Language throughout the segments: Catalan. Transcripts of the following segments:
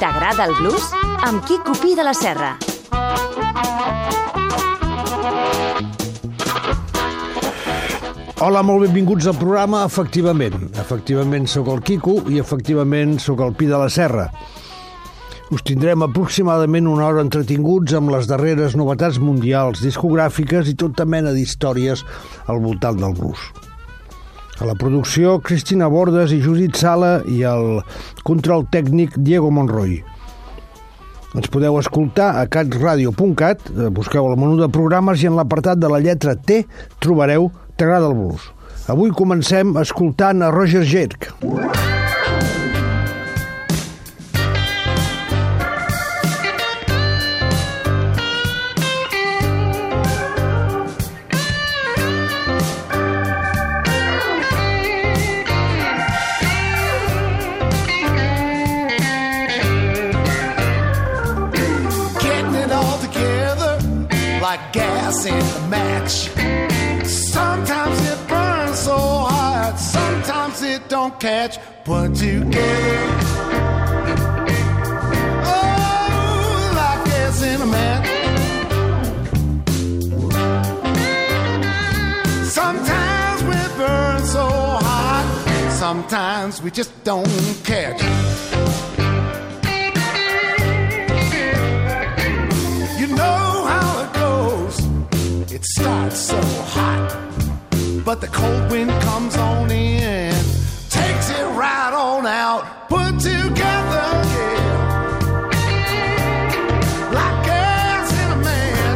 T'agrada el blues? Amb qui Pi de la Serra. Hola, molt benvinguts al programa Efectivament. Efectivament sóc el Quico i efectivament sóc el Pi de la Serra. Us tindrem aproximadament una hora entretinguts amb les darreres novetats mundials discogràfiques i tota mena d'històries al voltant del blues. A la producció, Cristina Bordes i Judit Sala i el control tècnic Diego Monroy. Ens podeu escoltar a catradio.cat, eh, busqueu el menú de programes i en l'apartat de la lletra T trobareu T'agrada el blues. Avui comencem escoltant a Roger Jerk. Roger Jerk. in the match. Sometimes it burns so hot, sometimes it don't catch, Put together. Oh, like in a match. Sometimes we burn so hot, sometimes we just don't catch. but the cold wind comes on in, takes it right on out, put together, yeah. Like gas in a man.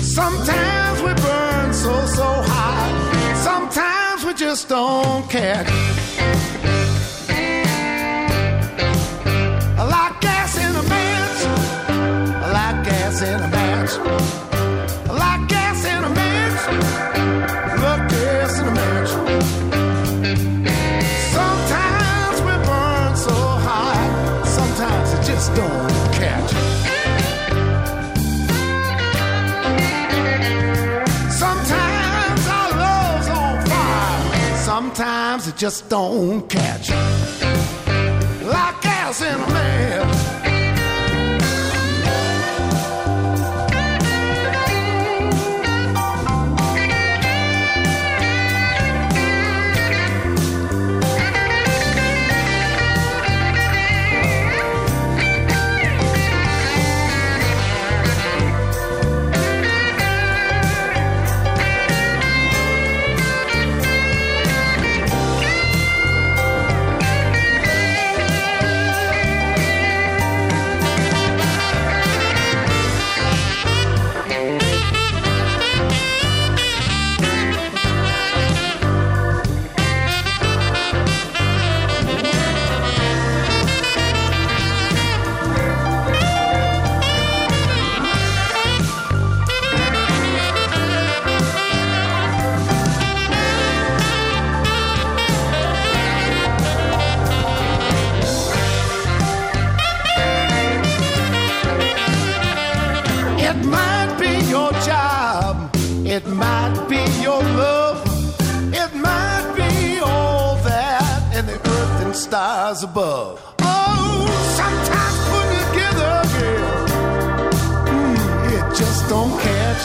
Sometimes we burn so, so hot, sometimes we just don't care. just don't catch. It might be your job, it might be your love, it might be all that and the earth and stars above. Oh, sometimes put together, girl, mm, it just don't catch.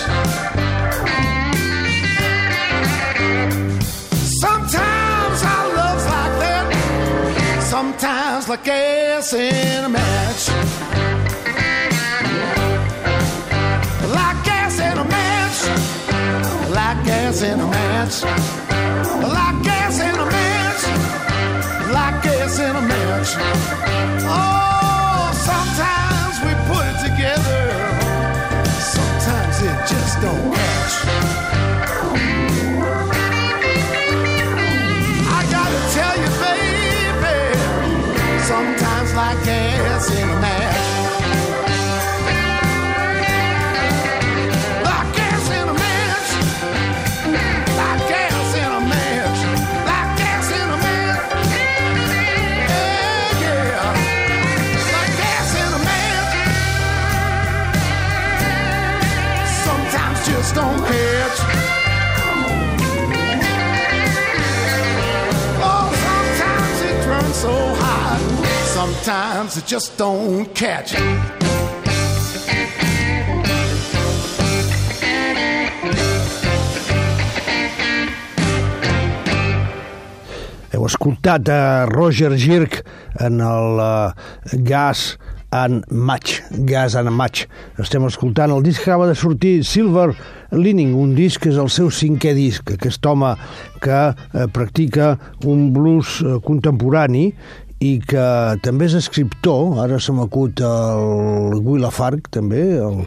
Sometimes our love's like that, sometimes like gas in a match. gas in a match. Like gas in a match. Like gas in a match. Oh, sometimes. sometimes it just don't catch. Heu escoltat a Roger Girk en el uh, gas en maig, gas en maig. Estem escoltant el disc que acaba de sortir, Silver Lining, un disc que és el seu cinquè disc, aquest home que eh, practica un blues eh, contemporani i que també és escriptor, ara se m'acut el Guilafarc, també, el,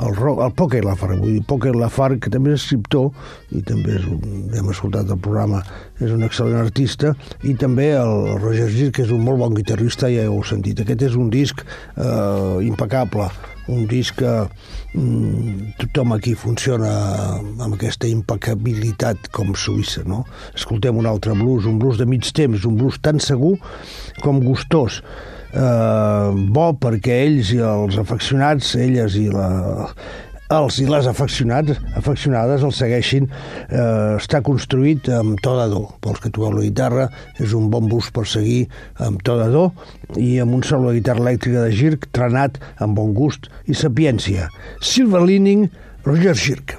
el, rock, el Poker Lafar, vull dir, Poker Lafar, que també és escriptor, i també és un, hem escoltat el programa, és un excel·lent artista, i també el Roger Gir, que és un molt bon guitarrista, ja heu sentit. Aquest és un disc eh, impecable, un disc que mm, tothom aquí funciona amb aquesta impecabilitat com Suïssa, no? Escoltem un altre blues, un blues de mig temps, un blues tan segur com gustós, eh, bo perquè ells i els afeccionats, elles i la, els i les afeccionats, afeccionades el segueixin. Eh, està construït amb to de do. Pels que toqueu la guitarra, és un bon bus per seguir amb to de do i amb un solo de guitarra elèctrica de Girk trenat amb bon gust i sapiència. Silver Leaning, Roger Girk.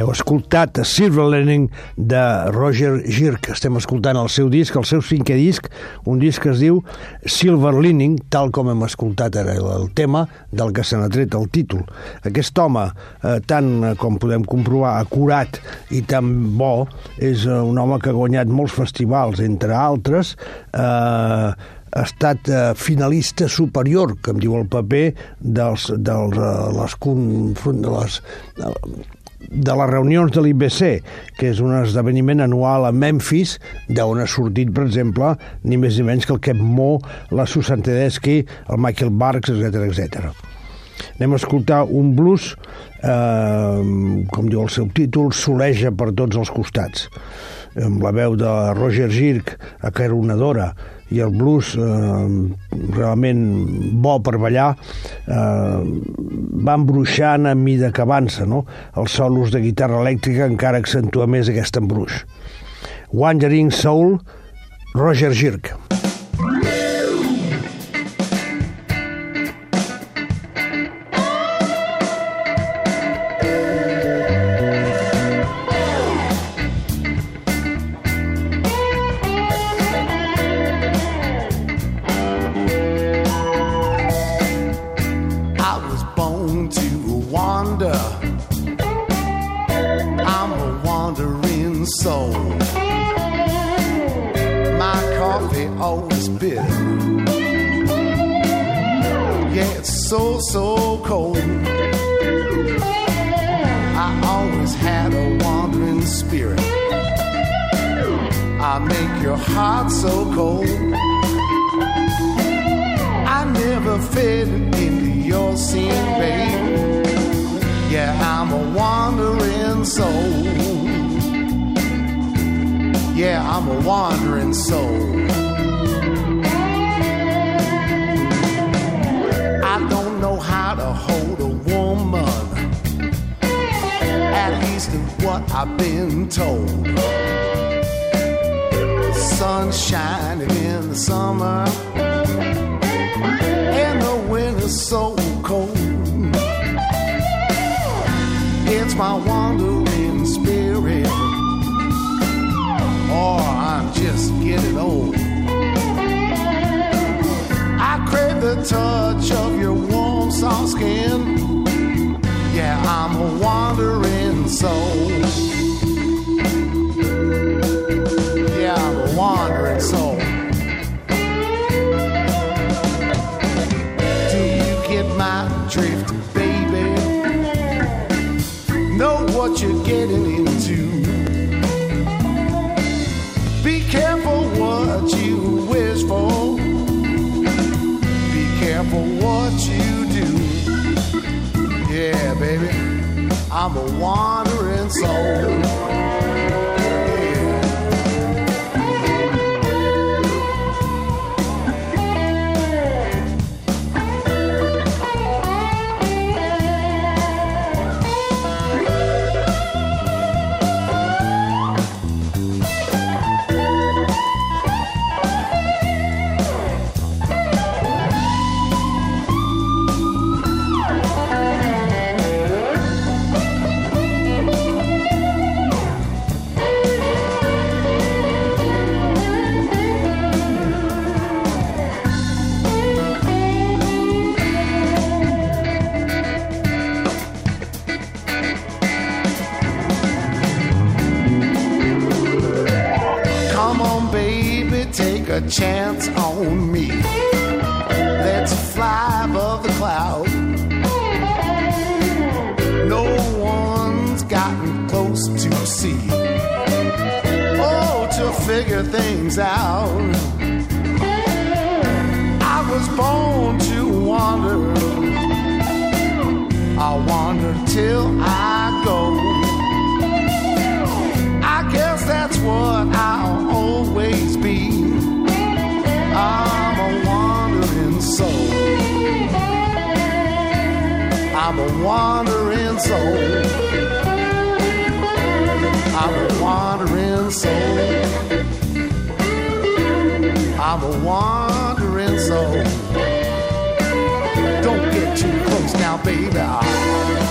Heu escoltat Silver Learning de Roger Girk. Estem escoltant el seu disc, el seu cinquè disc, un disc que es diu Silver Learning, tal com hem escoltat ara el tema del que se n'ha tret el títol. Aquest home, eh, tant com podem comprovar, acurat i tan bo, és eh, un home que ha guanyat molts festivals, entre altres, eh, ha estat eh, finalista superior, que em diu el paper, dels, dels, eh, les, les, les, eh, les de les reunions de l'IBC, que és un esdeveniment anual a Memphis, d'on ha sortit, per exemple, ni més ni menys que el Kev Mo, la Susan Tedeschi, el Michael Barks, etc etc. Anem a escoltar un blues, eh, com diu el seu títol, soleja per tots els costats, amb la veu de Roger Girk, acaronadora, i el blues eh, realment bo per ballar eh, va embruixant a mida que avança, no? Els solos de guitarra elèctrica encara accentua més aquest embruix. Wandering Soul, Roger Girk. soul. My coffee always bitter. Yeah, it's so, so cold. I always had a wandering spirit. I make your heart so cold. I never fit into your scene, babe. Yeah, I'm a wandering I'm a wandering soul. I don't know how to hold a woman, at least in what I've been told. Sun shining in the summer, and the winter's so cold. It's my wandering. I'm a wandering soul. on, baby, take a chance on me. Let's fly above the clouds. No one's gotten close to see. Oh, to figure things out. I was born to wander. I wander till I go. I guess that's what I'll I'm a wandering soul. I'm a wandering soul. I'm a wandering soul. Don't get too close now, baby.